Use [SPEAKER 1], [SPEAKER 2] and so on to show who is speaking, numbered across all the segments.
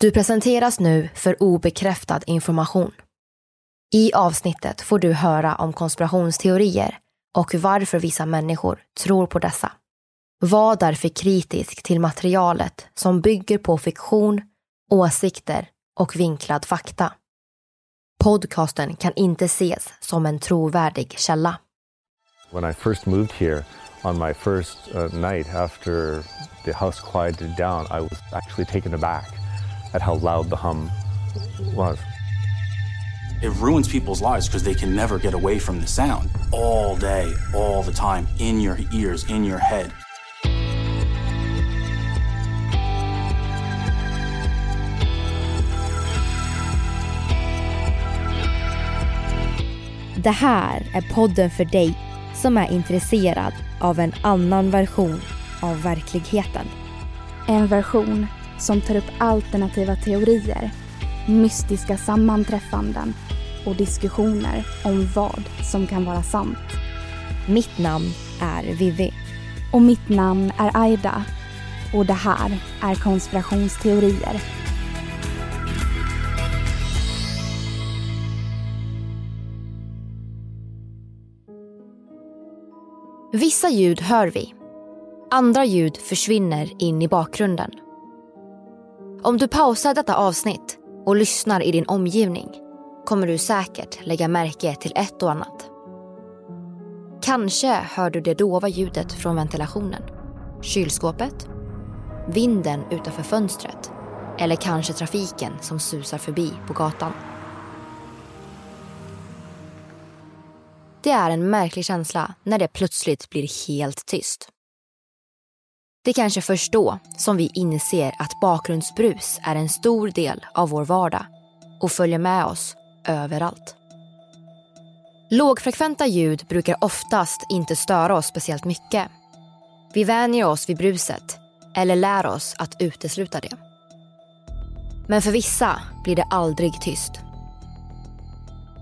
[SPEAKER 1] Du presenteras nu för obekräftad information. I avsnittet får du höra om konspirationsteorier och varför vissa människor tror på dessa. Var därför kritisk till materialet som bygger på fiktion, åsikter och vinklad fakta. Podcasten kan inte ses som en trovärdig källa.
[SPEAKER 2] When I first moved here on my first uh, night after the house quieted down, I was actually taken aback at how loud the hum was.
[SPEAKER 3] It ruins people's lives because they can never get away from the sound all day, all the time, in your ears, in your head.
[SPEAKER 4] Det här är podden för dig som är intresserad av en annan version av verkligheten.
[SPEAKER 5] En version som tar upp alternativa teorier, mystiska sammanträffanden och diskussioner om vad som kan vara sant.
[SPEAKER 4] Mitt namn är Vivi.
[SPEAKER 5] Och mitt namn är Aida. Och det här är konspirationsteorier.
[SPEAKER 1] Vissa ljud hör vi. Andra ljud försvinner in i bakgrunden. Om du pausar detta avsnitt och lyssnar i din omgivning kommer du säkert lägga märke till ett och annat. Kanske hör du det dova ljudet från ventilationen, kylskåpet, vinden utanför fönstret eller kanske trafiken som susar förbi på gatan. Det är en märklig känsla när det plötsligt blir helt tyst. Det är kanske först då som vi inser att bakgrundsbrus är en stor del av vår vardag och följer med oss överallt. Lågfrekventa ljud brukar oftast inte störa oss speciellt mycket. Vi vänjer oss vid bruset eller lär oss att utesluta det. Men för vissa blir det aldrig tyst.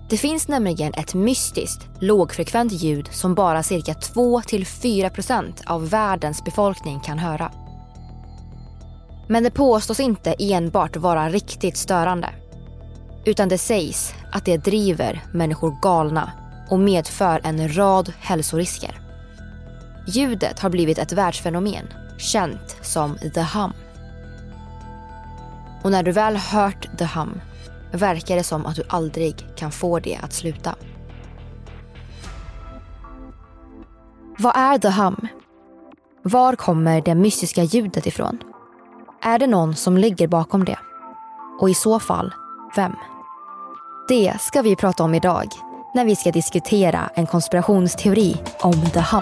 [SPEAKER 1] Det finns nämligen ett mystiskt lågfrekvent ljud som bara cirka 2-4% av världens befolkning kan höra. Men det påstås inte enbart vara riktigt störande. Utan det sägs att det driver människor galna och medför en rad hälsorisker. Ljudet har blivit ett världsfenomen, känt som the hum. Och när du väl hört the hum verkar det som att du aldrig kan få det att sluta. Vad är the hum? Var kommer det mystiska ljudet ifrån? Är det någon som ligger bakom det? Och i så fall, vem? Det ska vi prata om idag när vi ska diskutera en konspirationsteori om the hum.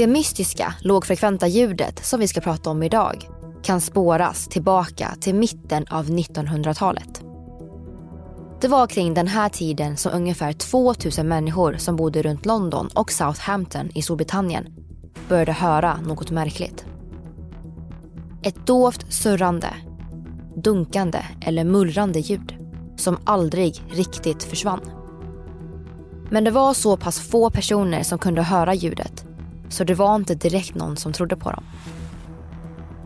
[SPEAKER 1] Det mystiska, lågfrekventa ljudet som vi ska prata om idag kan spåras tillbaka till mitten av 1900-talet. Det var kring den här tiden som ungefär 2000 människor som bodde runt London och Southampton i Storbritannien började höra något märkligt. Ett dovt surrande, dunkande eller mullrande ljud som aldrig riktigt försvann. Men det var så pass få personer som kunde höra ljudet så det var inte direkt någon som trodde på dem.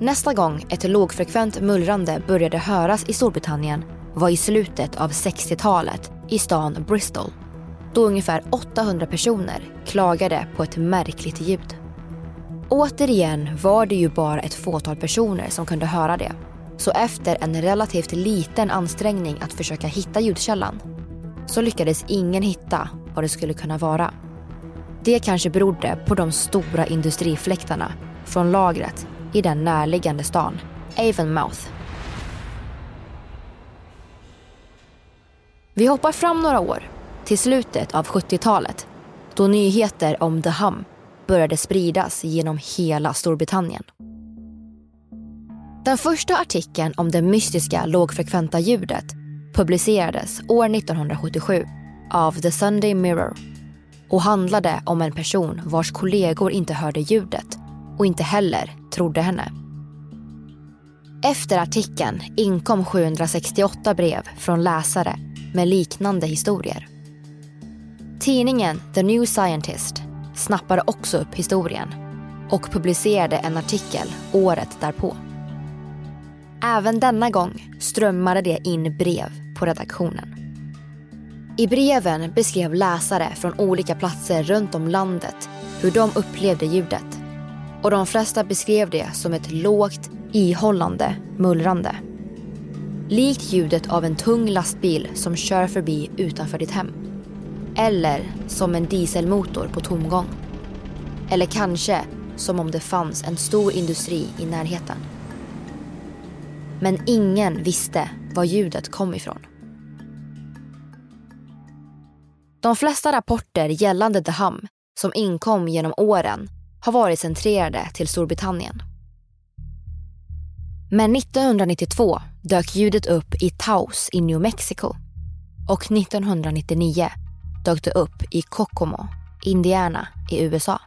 [SPEAKER 1] Nästa gång ett lågfrekvent mullrande började höras i Storbritannien var i slutet av 60-talet i stan Bristol. Då ungefär 800 personer klagade på ett märkligt ljud. Återigen var det ju bara ett fåtal personer som kunde höra det. Så efter en relativt liten ansträngning att försöka hitta ljudkällan så lyckades ingen hitta vad det skulle kunna vara. Det kanske berodde på de stora industrifläktarna från lagret i den närliggande stan Avonmouth. Vi hoppar fram några år till slutet av 70-talet då nyheter om The Hum började spridas genom hela Storbritannien. Den första artikeln om det mystiska lågfrekventa ljudet publicerades år 1977 av The Sunday Mirror och handlade om en person vars kollegor inte hörde ljudet och inte heller trodde henne. Efter artikeln inkom 768 brev från läsare med liknande historier. Tidningen The New Scientist snappade också upp historien och publicerade en artikel året därpå. Även denna gång strömmade det in brev på redaktionen. I breven beskrev läsare från olika platser runt om landet hur de upplevde ljudet. Och de flesta beskrev det som ett lågt, ihållande mullrande. Likt ljudet av en tung lastbil som kör förbi utanför ditt hem. Eller som en dieselmotor på tomgång. Eller kanske som om det fanns en stor industri i närheten. Men ingen visste var ljudet kom ifrån. De flesta rapporter gällande The Hum som inkom genom åren har varit centrerade till Storbritannien. Men 1992 dök ljudet upp i Taos i New Mexico och 1999 dök det upp i Kokomo, Indiana i USA.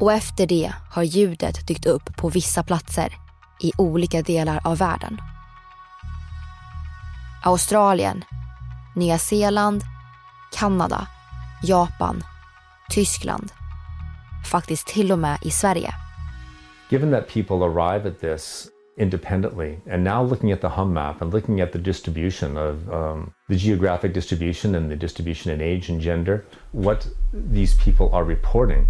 [SPEAKER 1] Och efter det har ljudet dykt upp på vissa platser i olika delar av världen. Australien, Nya Zeeland, Kanada, Japan, Tyskland. Faktiskt till och med i Sverige.
[SPEAKER 2] Given that people arrive at this independently and now looking at the hum map and looking at the distribution of um, the geographic distribution and the distribution in age and gender what these people are reporting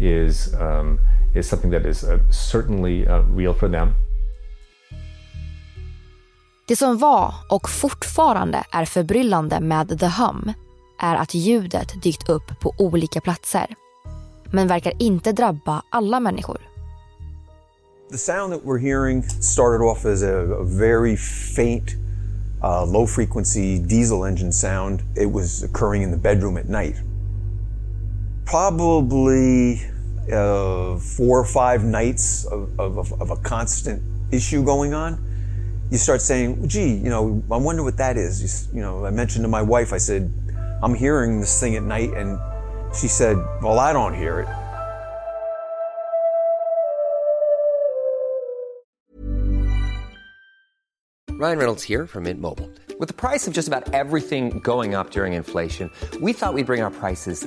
[SPEAKER 2] is um, is something that is uh, certainly uh, real for them
[SPEAKER 1] Det som var och fortfarande är förbryllande med The Hum är att ljudet dykt upp på olika platser. Men verkar inte drabba alla människor.
[SPEAKER 6] The sound that we're hearing started off as a, a very faint, uh, low frequency diesel engine sound. It was occurring in the bedroom at night. Probably uh, four or five nights of, of, of, a constant issue going on. You start saying, gee, you know, I wonder what that is. You, you know, I mentioned to my wife, I said, I'm hearing this thing at night. And she said, Well, I don't hear it.
[SPEAKER 7] Ryan Reynolds here from Mint Mobile. With the price of just about everything going up during inflation, we thought we'd bring our prices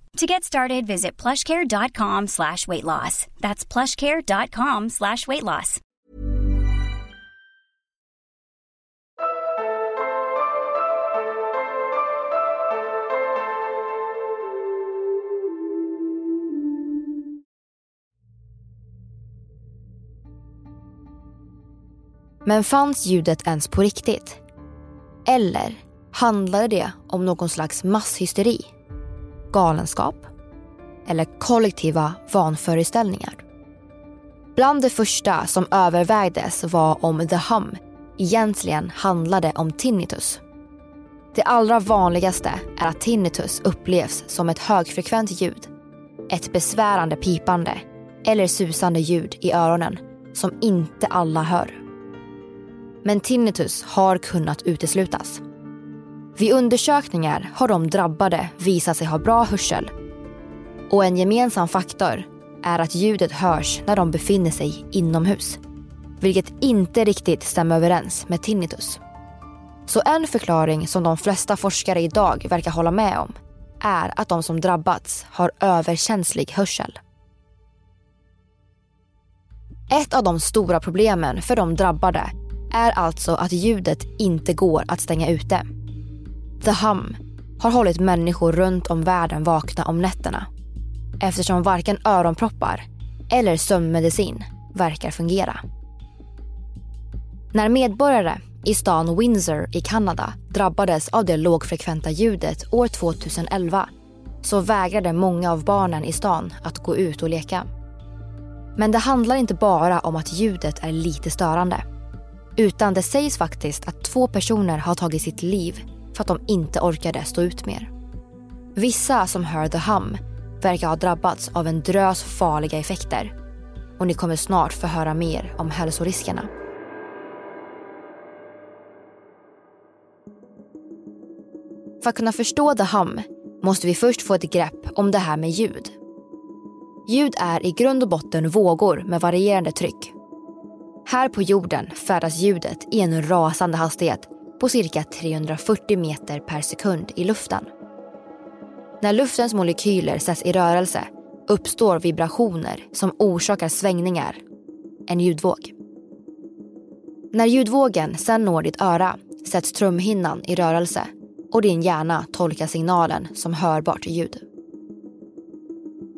[SPEAKER 8] To get started, visit plushcare.com slash weight loss. That's plushcare.com slash weight loss.
[SPEAKER 1] Men fanns ljudet ens på riktigt? Eller handlade det om någon slags masshysteri? Galenskap? Eller kollektiva vanföreställningar? Bland det första som övervägdes var om the hum egentligen handlade om tinnitus. Det allra vanligaste är att tinnitus upplevs som ett högfrekvent ljud, ett besvärande pipande eller susande ljud i öronen som inte alla hör. Men tinnitus har kunnat uteslutas. Vid undersökningar har de drabbade visat sig ha bra hörsel. Och en gemensam faktor är att ljudet hörs när de befinner sig inomhus. Vilket inte riktigt stämmer överens med tinnitus. Så en förklaring som de flesta forskare idag verkar hålla med om är att de som drabbats har överkänslig hörsel. Ett av de stora problemen för de drabbade är alltså att ljudet inte går att stänga ute. The Hum har hållit människor runt om världen vakna om nätterna eftersom varken öronproppar eller sömnmedicin verkar fungera. När medborgare i stan Windsor i Kanada drabbades av det lågfrekventa ljudet år 2011 så vägrade många av barnen i stan att gå ut och leka. Men det handlar inte bara om att ljudet är lite störande. Utan det sägs faktiskt att två personer har tagit sitt liv för att de inte orkade stå ut mer. Vissa som hör The Hum verkar ha drabbats av en drös farliga effekter. Och ni kommer snart få höra mer om hälsoriskerna. För att kunna förstå The Hum måste vi först få ett grepp om det här med ljud. Ljud är i grund och botten vågor med varierande tryck. Här på jorden färdas ljudet i en rasande hastighet på cirka 340 meter per sekund i luften. När luftens molekyler sätts i rörelse uppstår vibrationer som orsakar svängningar, en ljudvåg. När ljudvågen sen når ditt öra sätts trumhinnan i rörelse och din hjärna tolkar signalen som hörbart ljud.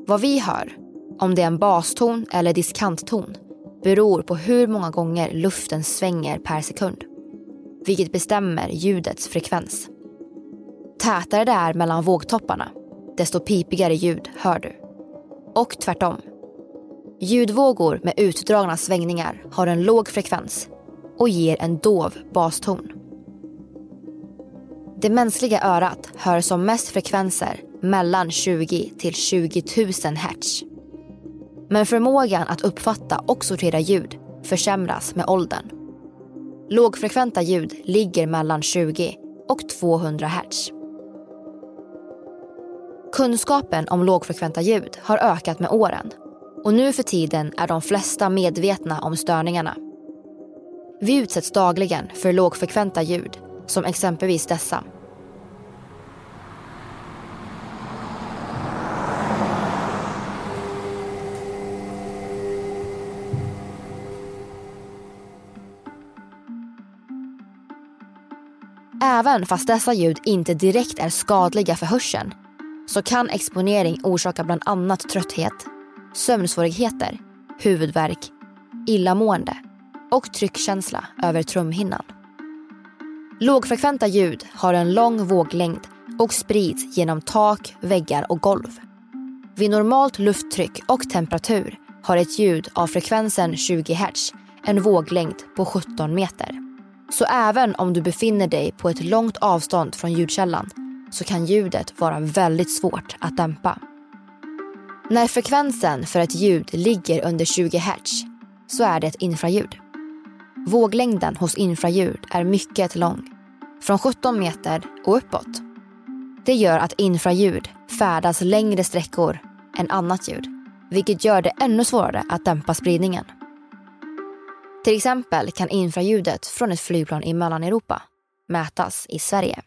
[SPEAKER 1] Vad vi hör, om det är en baston eller diskantton, beror på hur många gånger luften svänger per sekund. Vilket bestämmer ljudets frekvens. Tätare det är mellan vågtopparna, desto pipigare ljud hör du. Och tvärtom. Ljudvågor med utdragna svängningar har en låg frekvens och ger en dov baston. Det mänskliga örat hör som mest frekvenser mellan 20 till 20 000 hertz. Men förmågan att uppfatta och sortera ljud försämras med åldern. Lågfrekventa ljud ligger mellan 20 och 200 hertz. Kunskapen om lågfrekventa ljud har ökat med åren och nu för tiden är de flesta medvetna om störningarna. Vi utsätts dagligen för lågfrekventa ljud som exempelvis dessa. Även fast dessa ljud inte direkt är skadliga för hörseln så kan exponering orsaka bland annat trötthet, sömnsvårigheter, huvudvärk, illamående och tryckkänsla över trumhinnan. Lågfrekventa ljud har en lång våglängd och sprids genom tak, väggar och golv. Vid normalt lufttryck och temperatur har ett ljud av frekvensen 20 Hz en våglängd på 17 meter. Så även om du befinner dig på ett långt avstånd från ljudkällan så kan ljudet vara väldigt svårt att dämpa. När frekvensen för ett ljud ligger under 20 Hz så är det ett infraljud. Våglängden hos infraljud är mycket lång, från 17 meter och uppåt. Det gör att infraljud färdas längre sträckor än annat ljud, vilket gör det ännu svårare att dämpa spridningen. Till exempel kan infraljudet från ett flygplan i Mellaneuropa mätas i Sverige.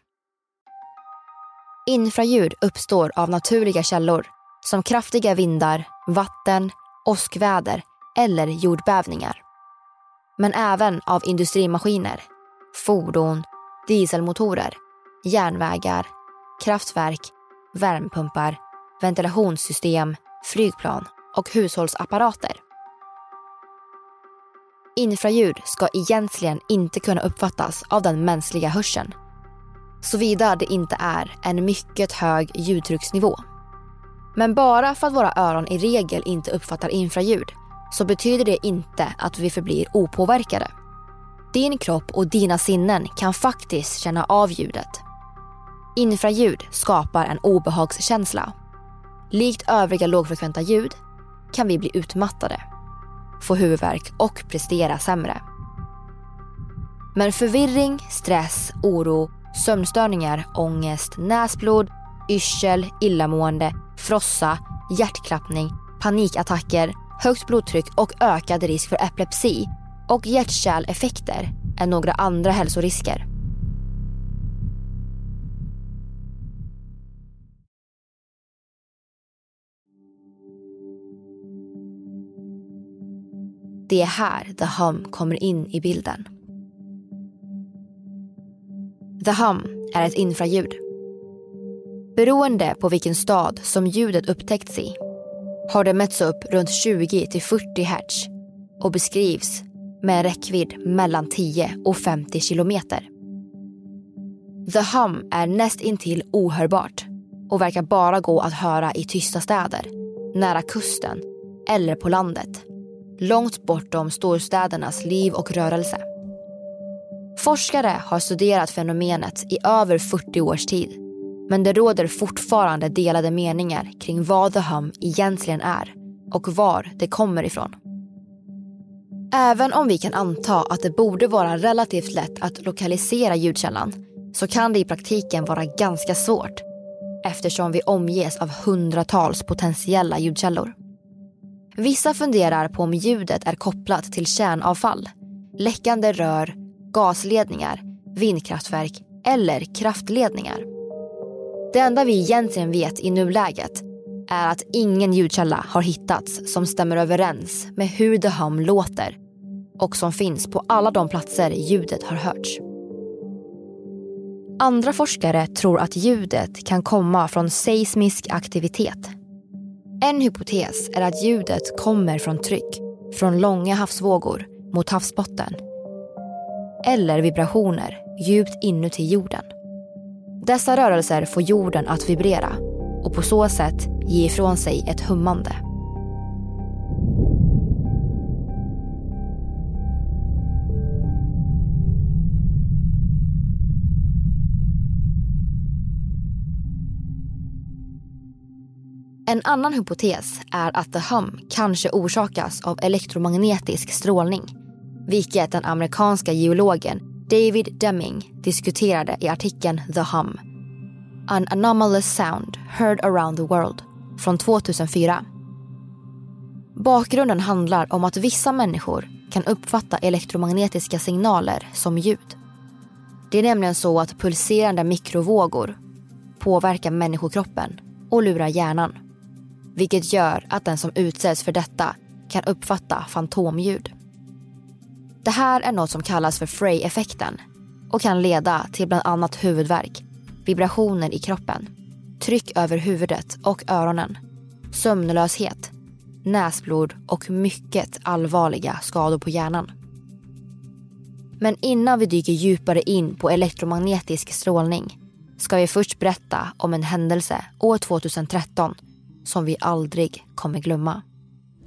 [SPEAKER 1] Infraljud uppstår av naturliga källor som kraftiga vindar, vatten, åskväder eller jordbävningar. Men även av industrimaskiner, fordon, dieselmotorer, järnvägar, kraftverk, värmepumpar, ventilationssystem, flygplan och hushållsapparater. Infraljud ska egentligen inte kunna uppfattas av den mänskliga hörseln såvida det inte är en mycket hög ljudtrycksnivå. Men bara för att våra öron i regel inte uppfattar infraljud så betyder det inte att vi förblir opåverkade. Din kropp och dina sinnen kan faktiskt känna av ljudet. Infraljud skapar en obehagskänsla. Likt övriga lågfrekventa ljud kan vi bli utmattade, få huvudvärk och prestera sämre. Men förvirring, stress, oro sömnstörningar, ångest, näsblod, yrsel, illamående, frossa, hjärtklappning, panikattacker, högt blodtryck och ökad risk för epilepsi och hjärt-kärleffekter är några andra hälsorisker. Det är här The Hum kommer in i bilden. The Hum är ett infraljud. Beroende på vilken stad som ljudet upptäckts i har det mätts upp runt 20 till 40 hertz och beskrivs med en räckvidd mellan 10 och 50 kilometer. The Hum är näst intill ohörbart och verkar bara gå att höra i tysta städer, nära kusten eller på landet. Långt bortom storstädernas liv och rörelse. Forskare har studerat fenomenet i över 40 års tid. Men det råder fortfarande delade meningar kring vad The Hum egentligen är och var det kommer ifrån. Även om vi kan anta att det borde vara relativt lätt att lokalisera ljudkällan så kan det i praktiken vara ganska svårt eftersom vi omges av hundratals potentiella ljudkällor. Vissa funderar på om ljudet är kopplat till kärnavfall, läckande rör gasledningar, vindkraftverk eller kraftledningar. Det enda vi egentligen vet i nuläget är att ingen ljudkälla har hittats som stämmer överens med hur The Hum låter och som finns på alla de platser ljudet har hörts. Andra forskare tror att ljudet kan komma från seismisk aktivitet. En hypotes är att ljudet kommer från tryck från långa havsvågor mot havsbotten eller vibrationer djupt inuti jorden. Dessa rörelser får jorden att vibrera och på så sätt ge ifrån sig ett hummande. En annan hypotes är att the hum kanske orsakas av elektromagnetisk strålning. Vilket den amerikanska geologen David Deming diskuterade i artikeln The Hum. An anomalous sound heard around the world från 2004. Bakgrunden handlar om att vissa människor kan uppfatta elektromagnetiska signaler som ljud. Det är nämligen så att pulserande mikrovågor påverkar människokroppen och lurar hjärnan. Vilket gör att den som utsätts för detta kan uppfatta fantomljud. Det här är något som kallas för Frey-effekten och kan leda till bland annat huvudvärk, vibrationer i kroppen, tryck över huvudet och öronen, sömnlöshet, näsblod och mycket allvarliga skador på hjärnan. Men innan vi dyker djupare in på elektromagnetisk strålning ska vi först berätta om en händelse år 2013 som vi aldrig kommer glömma.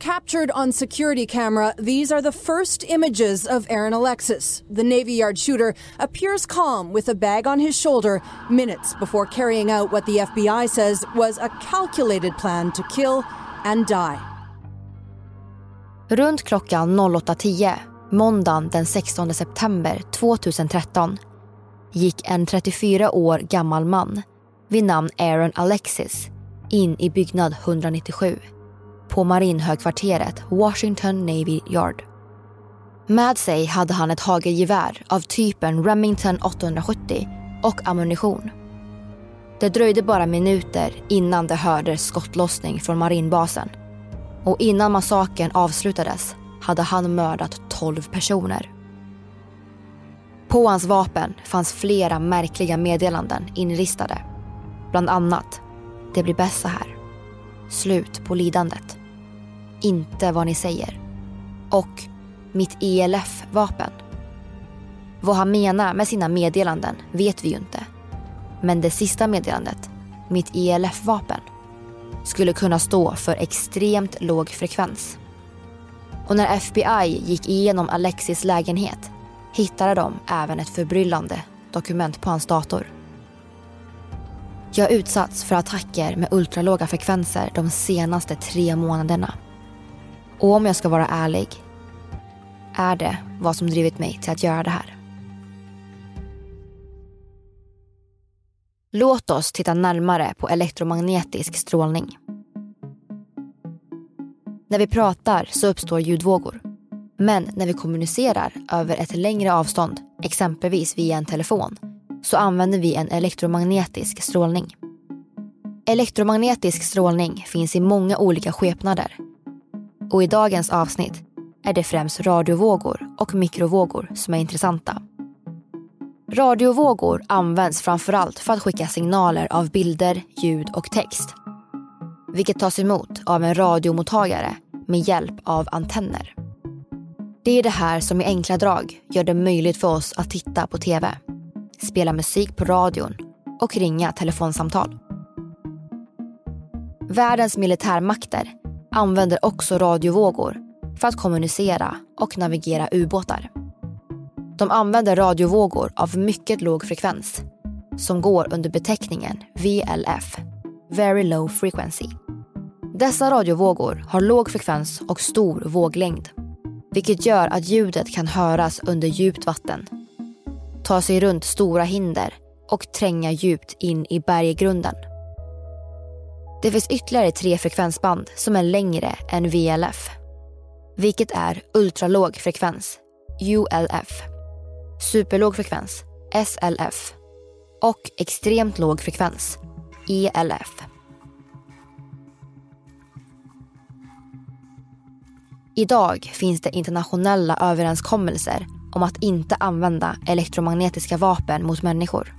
[SPEAKER 9] Captured on security camera, these are the first images of Aaron Alexis. The Navy Yard shooter appears calm with a bag on his shoulder minutes before carrying out what the FBI says was a calculated plan to kill and die.
[SPEAKER 1] Runt klockan 08.10 måndagen den 16 september 2013 gick en 34 år gammal man vid namn Aaron Alexis in i byggnad 197 på marinhögkvarteret Washington Navy Yard. Med sig hade han ett hagelgevär av typen Remington 870 och ammunition. Det dröjde bara minuter innan det hördes skottlossning från marinbasen. Och innan massakern avslutades hade han mördat 12 personer. På hans vapen fanns flera märkliga meddelanden inristade. Bland annat, det blir bäst så här. Slut på lidandet. Inte vad ni säger. Och mitt ELF-vapen. Vad han menar med sina meddelanden vet vi ju inte. Men det sista meddelandet, mitt ELF-vapen, skulle kunna stå för extremt låg frekvens. Och när FBI gick igenom Alexis lägenhet hittade de även ett förbryllande dokument på hans dator. Jag har utsatts för attacker med ultralåga frekvenser de senaste tre månaderna. Och om jag ska vara ärlig är det vad som drivit mig till att göra det här. Låt oss titta närmare på elektromagnetisk strålning. När vi pratar så uppstår ljudvågor. Men när vi kommunicerar över ett längre avstånd, exempelvis via en telefon, så använder vi en elektromagnetisk strålning. Elektromagnetisk strålning finns i många olika skepnader. Och i dagens avsnitt är det främst radiovågor och mikrovågor som är intressanta. Radiovågor används framförallt för att skicka signaler av bilder, ljud och text. Vilket tas emot av en radiomottagare med hjälp av antenner. Det är det här som i enkla drag gör det möjligt för oss att titta på TV, spela musik på radion och ringa telefonsamtal. Världens militärmakter använder också radiovågor för att kommunicera och navigera ubåtar. De använder radiovågor av mycket låg frekvens som går under beteckningen VLF, Very Low Frequency. Dessa radiovågor har låg frekvens och stor våglängd vilket gör att ljudet kan höras under djupt vatten, ta sig runt stora hinder och tränga djupt in i berggrunden. Det finns ytterligare tre frekvensband som är längre än VLF, vilket är ultralåg frekvens, ULF, superlåg frekvens, SLF och extremt låg frekvens, ELF. Idag finns det internationella överenskommelser om att inte använda elektromagnetiska vapen mot människor.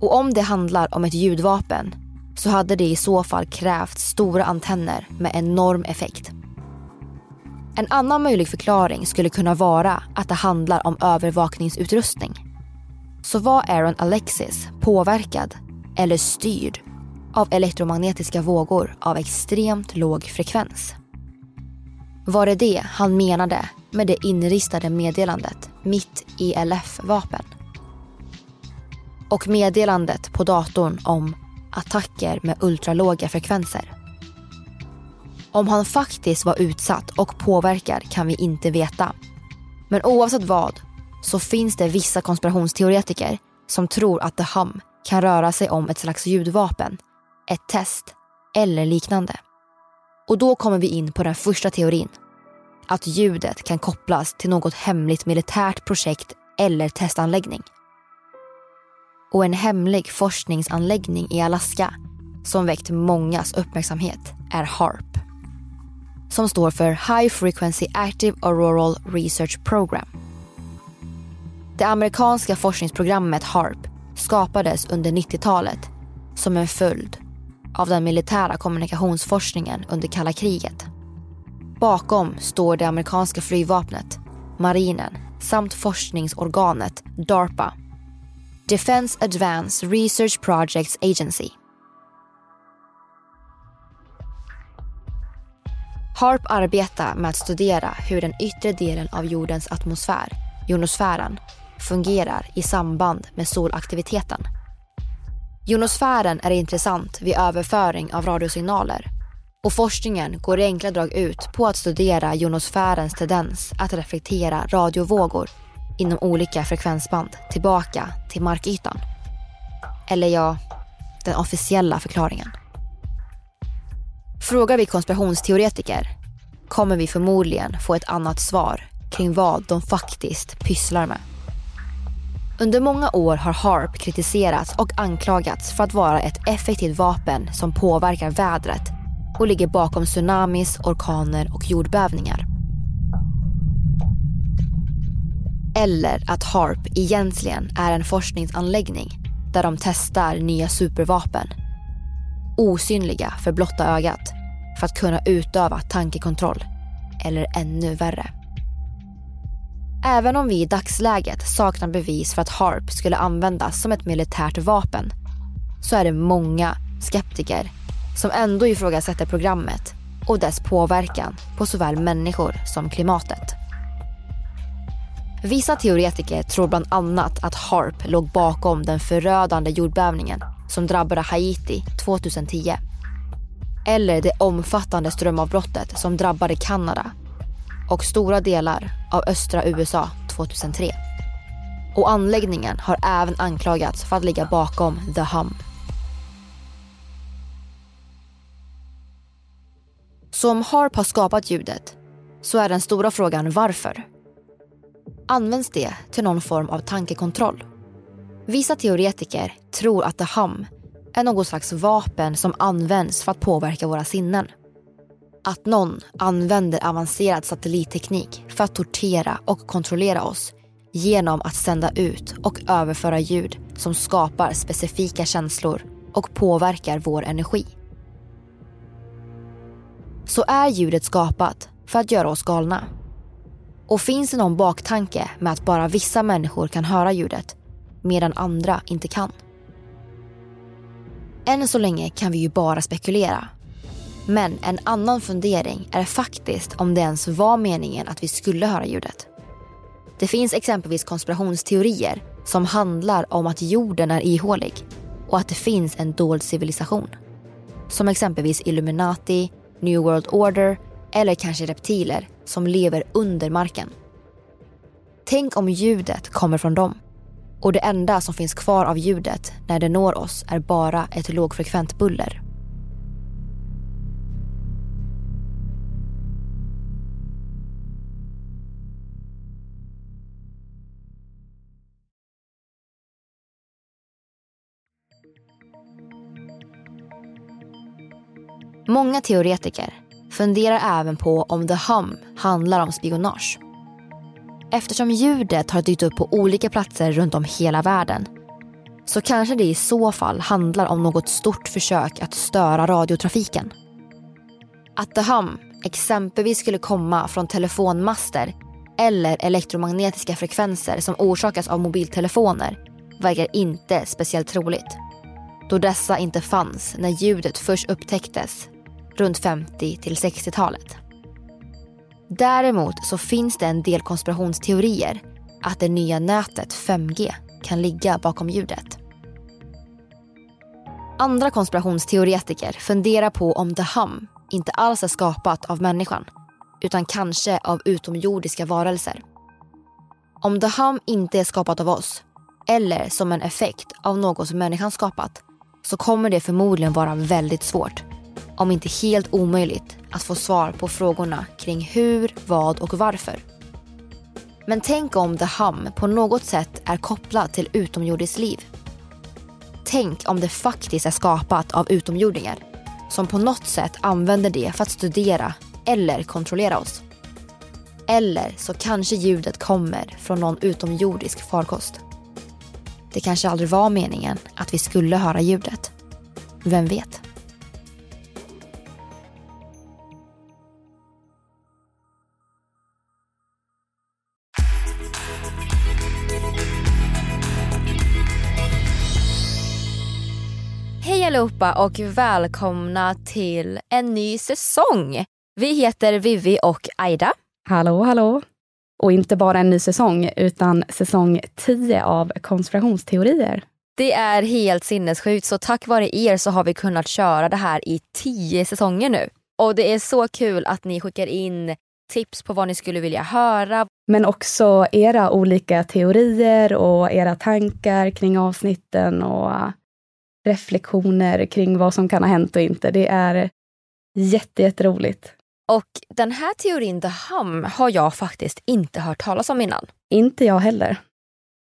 [SPEAKER 1] Och om det handlar om ett ljudvapen så hade det i så fall krävt stora antenner med enorm effekt. En annan möjlig förklaring skulle kunna vara att det handlar om övervakningsutrustning. Så var Aaron Alexis påverkad eller styrd av elektromagnetiska vågor av extremt låg frekvens? Var det det han menade med det inristade meddelandet mitt ELF-vapen? Och meddelandet på datorn om attacker med ultralåga frekvenser. Om han faktiskt var utsatt och påverkad kan vi inte veta. Men oavsett vad så finns det vissa konspirationsteoretiker som tror att The Hum kan röra sig om ett slags ljudvapen, ett test eller liknande. Och då kommer vi in på den första teorin. Att ljudet kan kopplas till något hemligt militärt projekt eller testanläggning. Och en hemlig forskningsanläggning i Alaska som väckt mångas uppmärksamhet är HARP. Som står för High Frequency Active Auroral Research Program. Det amerikanska forskningsprogrammet HARP skapades under 90-talet som en följd av den militära kommunikationsforskningen under kalla kriget. Bakom står det amerikanska flygvapnet, marinen samt forskningsorganet DARPA. Defense Advanced Research Projects Agency. HARP arbetar med att studera hur den yttre delen av jordens atmosfär, jonosfären, fungerar i samband med solaktiviteten. Jonosfären är intressant vid överföring av radiosignaler och forskningen går i enkla drag ut på att studera jonosfärens tendens att reflektera radiovågor inom olika frekvensband tillbaka till markytan. Eller ja, den officiella förklaringen. Frågar vi konspirationsteoretiker kommer vi förmodligen få ett annat svar kring vad de faktiskt pysslar med. Under många år har HARP kritiserats och anklagats för att vara ett effektivt vapen som påverkar vädret och ligger bakom tsunamis, orkaner och jordbävningar. Eller att HARP egentligen är en forskningsanläggning där de testar nya supervapen. Osynliga för blotta ögat för att kunna utöva tankekontroll. Eller ännu värre. Även om vi i dagsläget saknar bevis för att HARP skulle användas som ett militärt vapen så är det många skeptiker som ändå ifrågasätter programmet och dess påverkan på såväl människor som klimatet. Vissa teoretiker tror bland annat att HARP låg bakom den förödande jordbävningen som drabbade Haiti 2010. Eller det omfattande strömavbrottet som drabbade Kanada och stora delar av östra USA 2003. Och anläggningen har även anklagats för att ligga bakom The Hum. Så om HARP har skapat ljudet så är den stora frågan varför. Används det till någon form av tankekontroll? Vissa teoretiker tror att The Hum är något slags vapen som används för att påverka våra sinnen. Att någon använder avancerad satellitteknik för att tortera och kontrollera oss genom att sända ut och överföra ljud som skapar specifika känslor och påverkar vår energi. Så är ljudet skapat för att göra oss galna. Och finns det någon baktanke med att bara vissa människor kan höra ljudet medan andra inte kan? Än så länge kan vi ju bara spekulera men en annan fundering är faktiskt om det ens var meningen att vi skulle höra ljudet. Det finns exempelvis konspirationsteorier som handlar om att jorden är ihålig och att det finns en dold civilisation. Som exempelvis Illuminati, New World Order eller kanske reptiler som lever under marken. Tänk om ljudet kommer från dem och det enda som finns kvar av ljudet när det når oss är bara ett lågfrekvent buller. Många teoretiker funderar även på om The Hum handlar om spionage. Eftersom ljudet har dykt upp på olika platser runt om hela världen så kanske det i så fall handlar om något stort försök att störa radiotrafiken. Att The Hum exempelvis skulle komma från telefonmaster eller elektromagnetiska frekvenser som orsakas av mobiltelefoner verkar inte speciellt troligt då dessa inte fanns när ljudet först upptäcktes runt 50 till 60-talet. Däremot så finns det en del konspirationsteorier att det nya nätet 5G kan ligga bakom ljudet. Andra konspirationsteoretiker funderar på om The Hum inte alls är skapat av människan utan kanske av utomjordiska varelser. Om The Hum inte är skapat av oss eller som en effekt av något som människan skapat så kommer det förmodligen vara väldigt svårt, om inte helt omöjligt, att få svar på frågorna kring hur, vad och varför. Men tänk om The Hum på något sätt är kopplad till utomjordiskt liv. Tänk om det faktiskt är skapat av utomjordingar som på något sätt använder det för att studera eller kontrollera oss. Eller så kanske ljudet kommer från någon utomjordisk farkost. Det kanske aldrig var meningen att vi skulle höra ljudet. Vem vet? Allihopa och välkomna till en ny säsong. Vi heter Vivi och Aida.
[SPEAKER 10] Hallå, hallå. Och inte bara en ny säsong, utan säsong 10 av konspirationsteorier.
[SPEAKER 1] Det är helt sinnessjukt, så tack vare er så har vi kunnat köra det här i 10 säsonger nu. Och det är så kul att ni skickar in tips på vad ni skulle vilja höra.
[SPEAKER 10] Men också era olika teorier och era tankar kring avsnitten och reflektioner kring vad som kan ha hänt och inte. Det är jätteroligt.
[SPEAKER 1] Och den här teorin The Hum har jag faktiskt inte hört talas om innan.
[SPEAKER 10] Inte jag heller.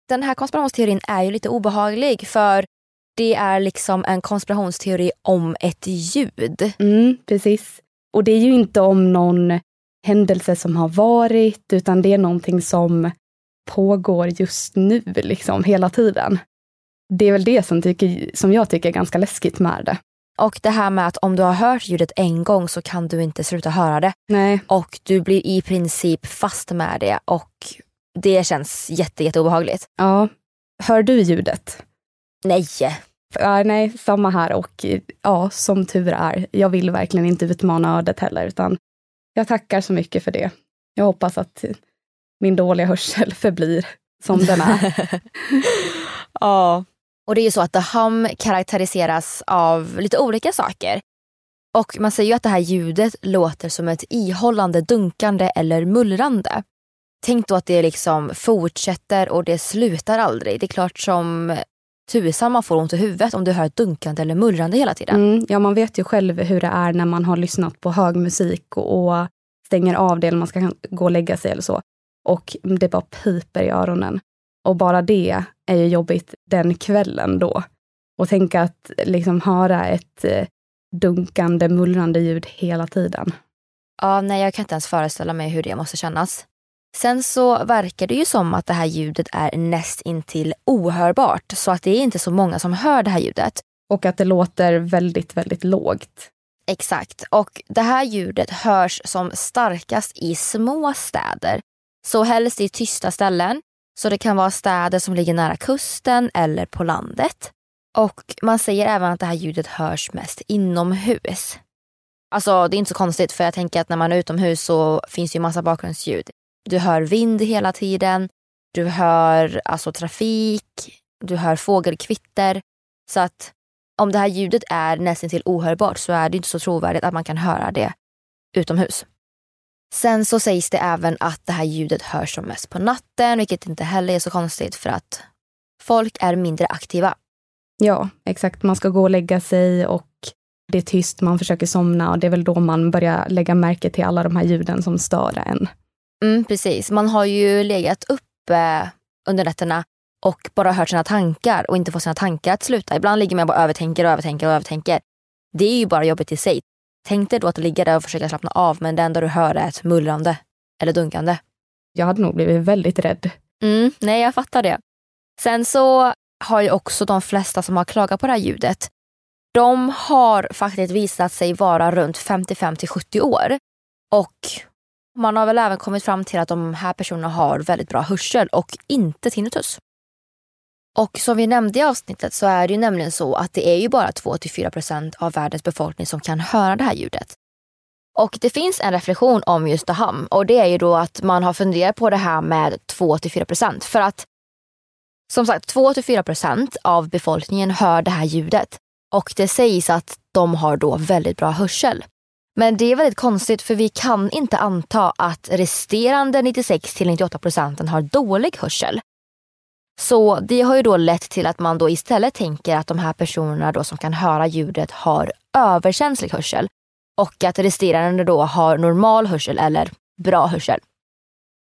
[SPEAKER 1] Den här konspirationsteorin är ju lite obehaglig för det är liksom en konspirationsteori om ett ljud.
[SPEAKER 10] Mm, precis. Och det är ju inte om någon händelse som har varit, utan det är någonting som pågår just nu, liksom hela tiden. Det är väl det som, tycker, som jag tycker är ganska läskigt med det.
[SPEAKER 1] Och det här med att om du har hört ljudet en gång så kan du inte sluta höra det.
[SPEAKER 10] Nej.
[SPEAKER 1] Och du blir i princip fast med det och det känns jätte, jätte obehagligt.
[SPEAKER 10] Ja. Hör du ljudet?
[SPEAKER 1] Nej.
[SPEAKER 10] Ja, nej, samma här och ja, som tur är. Jag vill verkligen inte utmana ödet heller, utan jag tackar så mycket för det. Jag hoppas att min dåliga hörsel förblir som den är.
[SPEAKER 1] ja. Och det är ju så att The Hum karaktäriseras av lite olika saker. Och man säger ju att det här ljudet låter som ett ihållande dunkande eller mullrande. Tänk då att det liksom fortsätter och det slutar aldrig. Det är klart som tusan man får ont i huvudet om du hör ett dunkande eller mullrande hela tiden.
[SPEAKER 10] Mm, ja, man vet ju själv hur det är när man har lyssnat på hög musik och, och stänger av det eller man ska gå och lägga sig eller så. Och det bara piper i öronen. Och bara det är ju jobbigt den kvällen då. Och tänka att liksom höra ett eh, dunkande, mullrande ljud hela tiden.
[SPEAKER 1] Ja, nej, jag kan inte ens föreställa mig hur det måste kännas. Sen så verkar det ju som att det här ljudet är näst intill ohörbart, så att det är inte så många som hör det här ljudet.
[SPEAKER 10] Och att det låter väldigt, väldigt lågt.
[SPEAKER 1] Exakt. Och det här ljudet hörs som starkast i små städer. Så helst i tysta ställen så det kan vara städer som ligger nära kusten eller på landet. Och man säger även att det här ljudet hörs mest inomhus. Alltså det är inte så konstigt för jag tänker att när man är utomhus så finns det ju massa bakgrundsljud. Du hör vind hela tiden, du hör alltså trafik, du hör fågelkvitter. Så att om det här ljudet är nästan till ohörbart så är det inte så trovärdigt att man kan höra det utomhus. Sen så sägs det även att det här ljudet hörs som mest på natten, vilket inte heller är så konstigt för att folk är mindre aktiva.
[SPEAKER 10] Ja, exakt. Man ska gå och lägga sig och det är tyst, man försöker somna och det är väl då man börjar lägga märke till alla de här ljuden som stör en.
[SPEAKER 1] Mm, precis. Man har ju legat uppe under nätterna och bara hört sina tankar och inte fått sina tankar att sluta. Ibland ligger man bara övertänker och övertänker och övertänker. Det är ju bara jobbigt i sig. Tänk dig då att ligga där och försöka slappna av men det enda du hör är ett mullrande eller dunkande.
[SPEAKER 10] Jag hade nog blivit väldigt rädd.
[SPEAKER 1] Mm, nej, jag fattar det. Sen så har ju också de flesta som har klagat på det här ljudet, de har faktiskt visat sig vara runt 55 till 70 år. Och man har väl även kommit fram till att de här personerna har väldigt bra hörsel och inte tinnitus. Och som vi nämnde i avsnittet så är det ju nämligen så att det är ju bara 2-4% av världens befolkning som kan höra det här ljudet. Och det finns en reflektion om just det och det är ju då att man har funderat på det här med 2-4% För att som sagt 2-4% av befolkningen hör det här ljudet och det sägs att de har då väldigt bra hörsel. Men det är väldigt konstigt för vi kan inte anta att resterande 96-98% har dålig hörsel. Så det har ju då lett till att man då istället tänker att de här personerna då som kan höra ljudet har överkänslig hörsel och att resterande då har normal hörsel eller bra hörsel.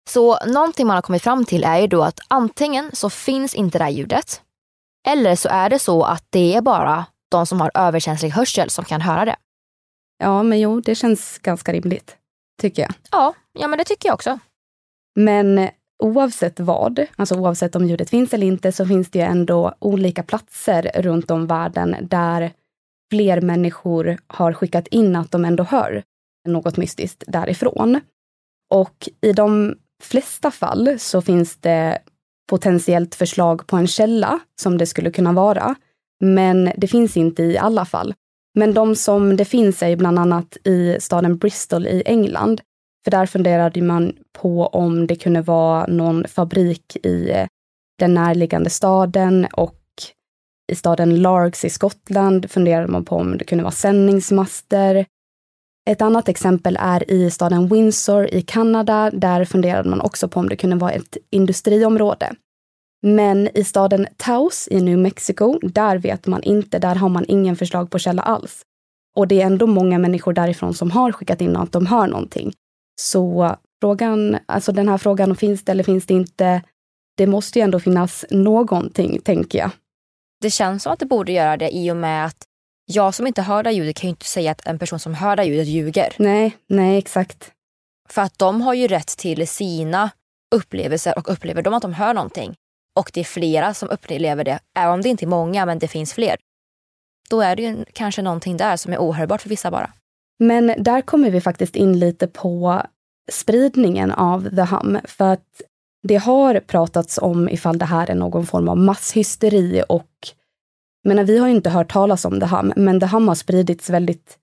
[SPEAKER 1] Så någonting man har kommit fram till är ju då att antingen så finns inte det här ljudet eller så är det så att det är bara de som har överkänslig hörsel som kan höra det.
[SPEAKER 10] Ja, men jo, det känns ganska rimligt, tycker jag.
[SPEAKER 1] Ja, ja men det tycker jag också.
[SPEAKER 10] Men oavsett vad, alltså oavsett om ljudet finns eller inte, så finns det ju ändå olika platser runt om världen där fler människor har skickat in att de ändå hör något mystiskt därifrån. Och i de flesta fall så finns det potentiellt förslag på en källa som det skulle kunna vara. Men det finns inte i alla fall. Men de som det finns är bland annat i staden Bristol i England. För där funderade man på om det kunde vara någon fabrik i eh, den närliggande staden och i staden Largs i Skottland funderade man på om det kunde vara sändningsmaster. Ett annat exempel är i staden Windsor i Kanada. Där funderade man också på om det kunde vara ett industriområde. Men i staden Taos i New Mexico, där vet man inte, där har man ingen förslag på källa alls. Och det är ändå många människor därifrån som har skickat in att de hör någonting. Så frågan, alltså den här frågan, finns det eller finns det inte? Det måste ju ändå finnas någonting, tänker jag.
[SPEAKER 1] Det känns som att det borde göra det i och med att jag som inte hör det ljudet kan ju inte säga att en person som hör det ljudet ljuger.
[SPEAKER 10] Nej, nej exakt.
[SPEAKER 1] För att de har ju rätt till sina upplevelser och upplever de att de hör någonting och det är flera som upplever det, även om det inte är många, men det finns fler. Då är det ju kanske någonting där som är ohörbart för vissa bara.
[SPEAKER 10] Men där kommer vi faktiskt in lite på spridningen av The Hum, för att det har pratats om ifall det här är någon form av masshysteri och menar, vi har ju inte hört talas om The Hum, men The Hum har spridits väldigt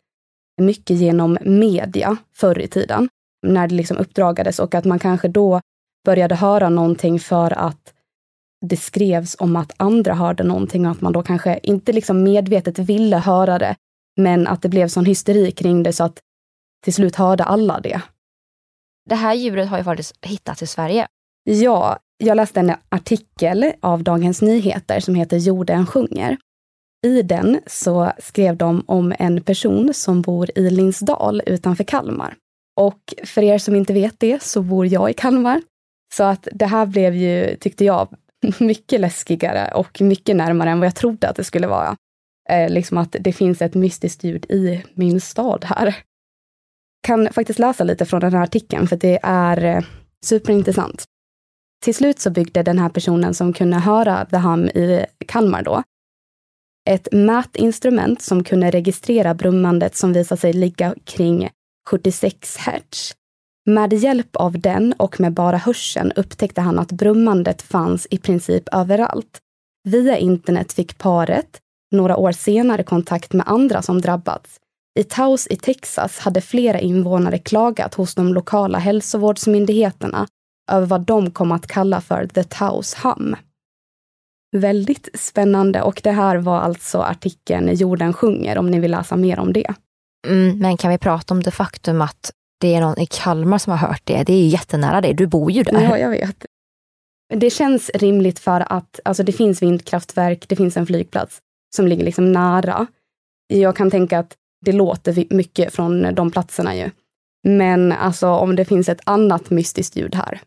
[SPEAKER 10] mycket genom media förr i tiden, när det liksom uppdragades och att man kanske då började höra någonting för att det skrevs om att andra hörde någonting och att man då kanske inte liksom medvetet ville höra det, men att det blev sån hysteri kring det så att till slut hörde alla det.
[SPEAKER 1] Det här djuret har ju faktiskt hittats i Sverige.
[SPEAKER 10] Ja, jag läste en artikel av Dagens Nyheter som heter Jorden sjunger. I den så skrev de om en person som bor i Linsdal utanför Kalmar. Och för er som inte vet det så bor jag i Kalmar. Så att det här blev ju, tyckte jag, mycket läskigare och mycket närmare än vad jag trodde att det skulle vara. Eh, liksom att det finns ett mystiskt ljud i min stad här. Kan faktiskt läsa lite från den här artikeln för det är eh, superintressant. Till slut så byggde den här personen som kunde höra The Hum i Kalmar då, ett mätinstrument som kunde registrera brummandet som visade sig ligga kring 76 hertz med hjälp av den och med bara hörseln upptäckte han att brummandet fanns i princip överallt. Via internet fick paret några år senare kontakt med andra som drabbats. I Taos i Texas hade flera invånare klagat hos de lokala hälsovårdsmyndigheterna över vad de kom att kalla för The Taos Hum. Väldigt spännande och det här var alltså artikeln Jorden sjunger om ni vill läsa mer om det.
[SPEAKER 1] Mm, men kan vi prata om det faktum att det är någon i Kalmar som har hört det. Det är ju jättenära dig, du bor ju där.
[SPEAKER 10] Ja, jag vet. Det känns rimligt för att alltså, det finns vindkraftverk, det finns en flygplats som ligger liksom nära. Jag kan tänka att det låter mycket från de platserna ju. Men alltså om det finns ett annat mystiskt ljud här.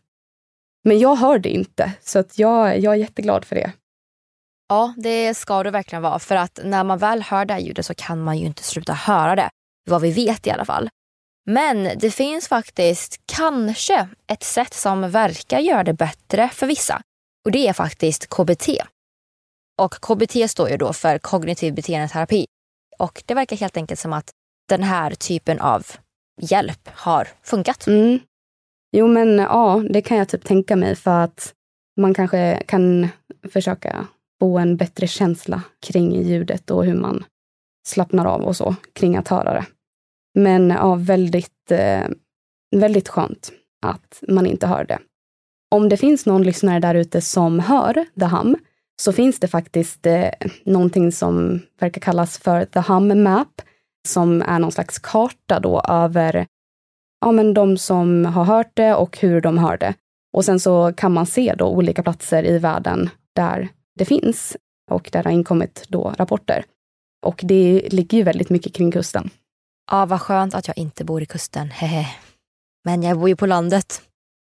[SPEAKER 10] Men jag hör det inte, så att jag, jag är jätteglad för det.
[SPEAKER 1] Ja, det ska det verkligen vara. För att när man väl hör det här ljudet så kan man ju inte sluta höra det. Vad vi vet i alla fall. Men det finns faktiskt kanske ett sätt som verkar göra det bättre för vissa. Och det är faktiskt KBT. Och KBT står ju då för kognitiv beteendeterapi. Och det verkar helt enkelt som att den här typen av hjälp har funkat.
[SPEAKER 10] Mm. Jo men ja, det kan jag typ tänka mig för att man kanske kan försöka få en bättre känsla kring ljudet och hur man slappnar av och så kring att höra det. Men ja, väldigt, eh, väldigt skönt att man inte hör det. Om det finns någon lyssnare där ute som hör The Hum så finns det faktiskt eh, någonting som verkar kallas för The Hum Map. som är någon slags karta då över ja, men de som har hört det och hur de hör det. Och sen så kan man se då olika platser i världen där det finns och där det har inkommit då rapporter. Och det ligger ju väldigt mycket kring kusten.
[SPEAKER 1] Ja, vad skönt att jag inte bor i kusten. Hehe. Men jag bor ju på landet.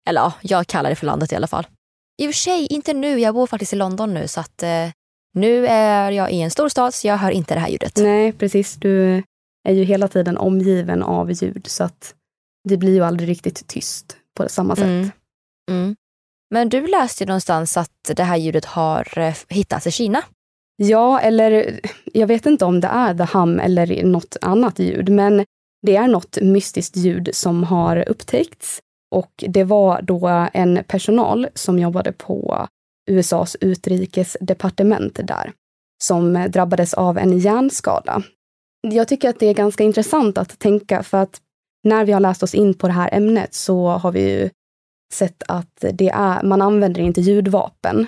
[SPEAKER 1] Eller ja, jag kallar det för landet i alla fall. I och för sig, inte nu. Jag bor faktiskt i London nu så att eh, nu är jag i en storstad så jag hör inte det här ljudet.
[SPEAKER 10] Nej, precis. Du är ju hela tiden omgiven av ljud så att det blir ju aldrig riktigt tyst på samma sätt.
[SPEAKER 1] Mm. Mm. Men du läste ju någonstans att det här ljudet har eh, hittats i Kina.
[SPEAKER 10] Ja, eller jag vet inte om det är the hum eller något annat ljud, men det är något mystiskt ljud som har upptäckts. Och det var då en personal som jobbade på USAs utrikesdepartement där, som drabbades av en hjärnskada. Jag tycker att det är ganska intressant att tänka, för att när vi har läst oss in på det här ämnet så har vi ju sett att det är, man använder inte ljudvapen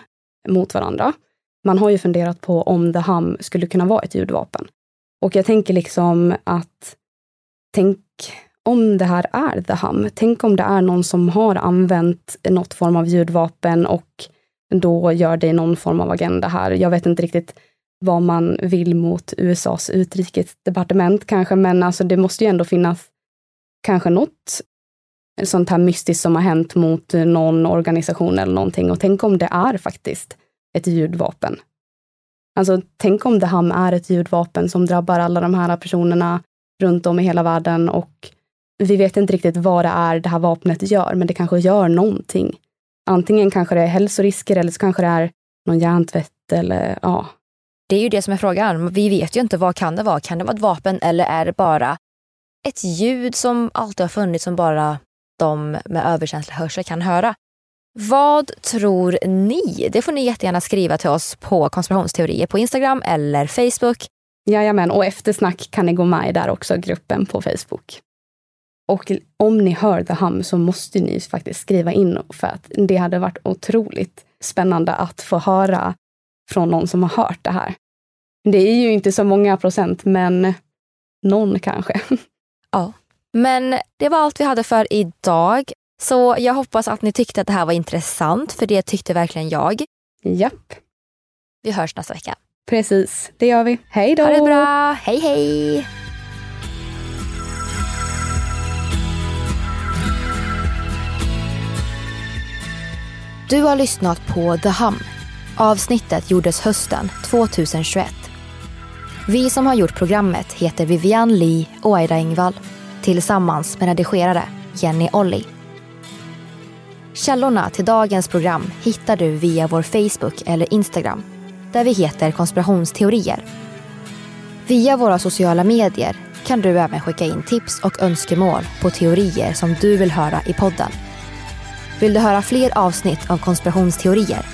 [SPEAKER 10] mot varandra. Man har ju funderat på om The Hum skulle kunna vara ett ljudvapen. Och jag tänker liksom att, tänk om det här är The Hum. Tänk om det är någon som har använt något form av ljudvapen och då gör det någon form av agenda här. Jag vet inte riktigt vad man vill mot USAs utrikesdepartement kanske, men alltså det måste ju ändå finnas kanske något sånt här mystiskt som har hänt mot någon organisation eller någonting. Och tänk om det är faktiskt ett ljudvapen. Alltså, tänk om det här är ett ljudvapen som drabbar alla de här personerna runt om i hela världen och vi vet inte riktigt vad det är det här vapnet gör, men det kanske gör någonting. Antingen kanske det är hälsorisker eller så kanske det är någon hjärntvätt eller ja.
[SPEAKER 1] Det är ju det som är frågan. Vi vet ju inte vad kan det vara. Kan det vara ett vapen eller är det bara ett ljud som alltid har funnits som bara de med överkänslig hörsel kan höra? Vad tror ni? Det får ni jättegärna skriva till oss på konspirationsteorier på Instagram eller Facebook.
[SPEAKER 10] Jajamän, och eftersnack kan ni gå med i där också, gruppen på Facebook. Och om ni hör The Hum så måste ni faktiskt skriva in för att det hade varit otroligt spännande att få höra från någon som har hört det här. Det är ju inte så många procent, men någon kanske.
[SPEAKER 1] Ja. Men det var allt vi hade för idag. Så jag hoppas att ni tyckte att det här var intressant, för det tyckte verkligen jag.
[SPEAKER 10] Japp.
[SPEAKER 1] Vi hörs nästa vecka.
[SPEAKER 10] Precis, det gör vi. Hej då!
[SPEAKER 1] Ha det bra! Hej hej! Du har lyssnat på The Hum. Avsnittet gjordes hösten 2021. Vi som har gjort programmet heter Vivian Lee och Aida Engvall tillsammans med redigerare Jenny Olli. Källorna till dagens program hittar du via vår Facebook eller Instagram där vi heter konspirationsteorier. Via våra sociala medier kan du även skicka in tips och önskemål på teorier som du vill höra i podden. Vill du höra fler avsnitt av konspirationsteorier?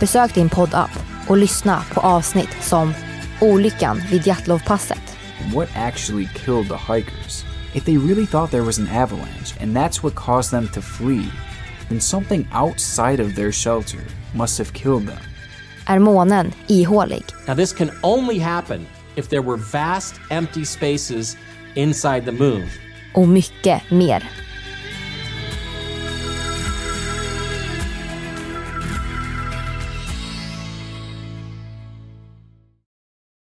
[SPEAKER 1] Besök din poddapp och lyssna på avsnitt som Olyckan vid Djatlovpasset.
[SPEAKER 11] What actually killed the hikers? If they really thought there was an avalanche and that's what caused them to flee, then something outside of their shelter must have killed them.
[SPEAKER 1] Är månen ihålig?
[SPEAKER 12] Now, this can only happen if there were vast empty spaces inside the moon.
[SPEAKER 1] Och mycket mer.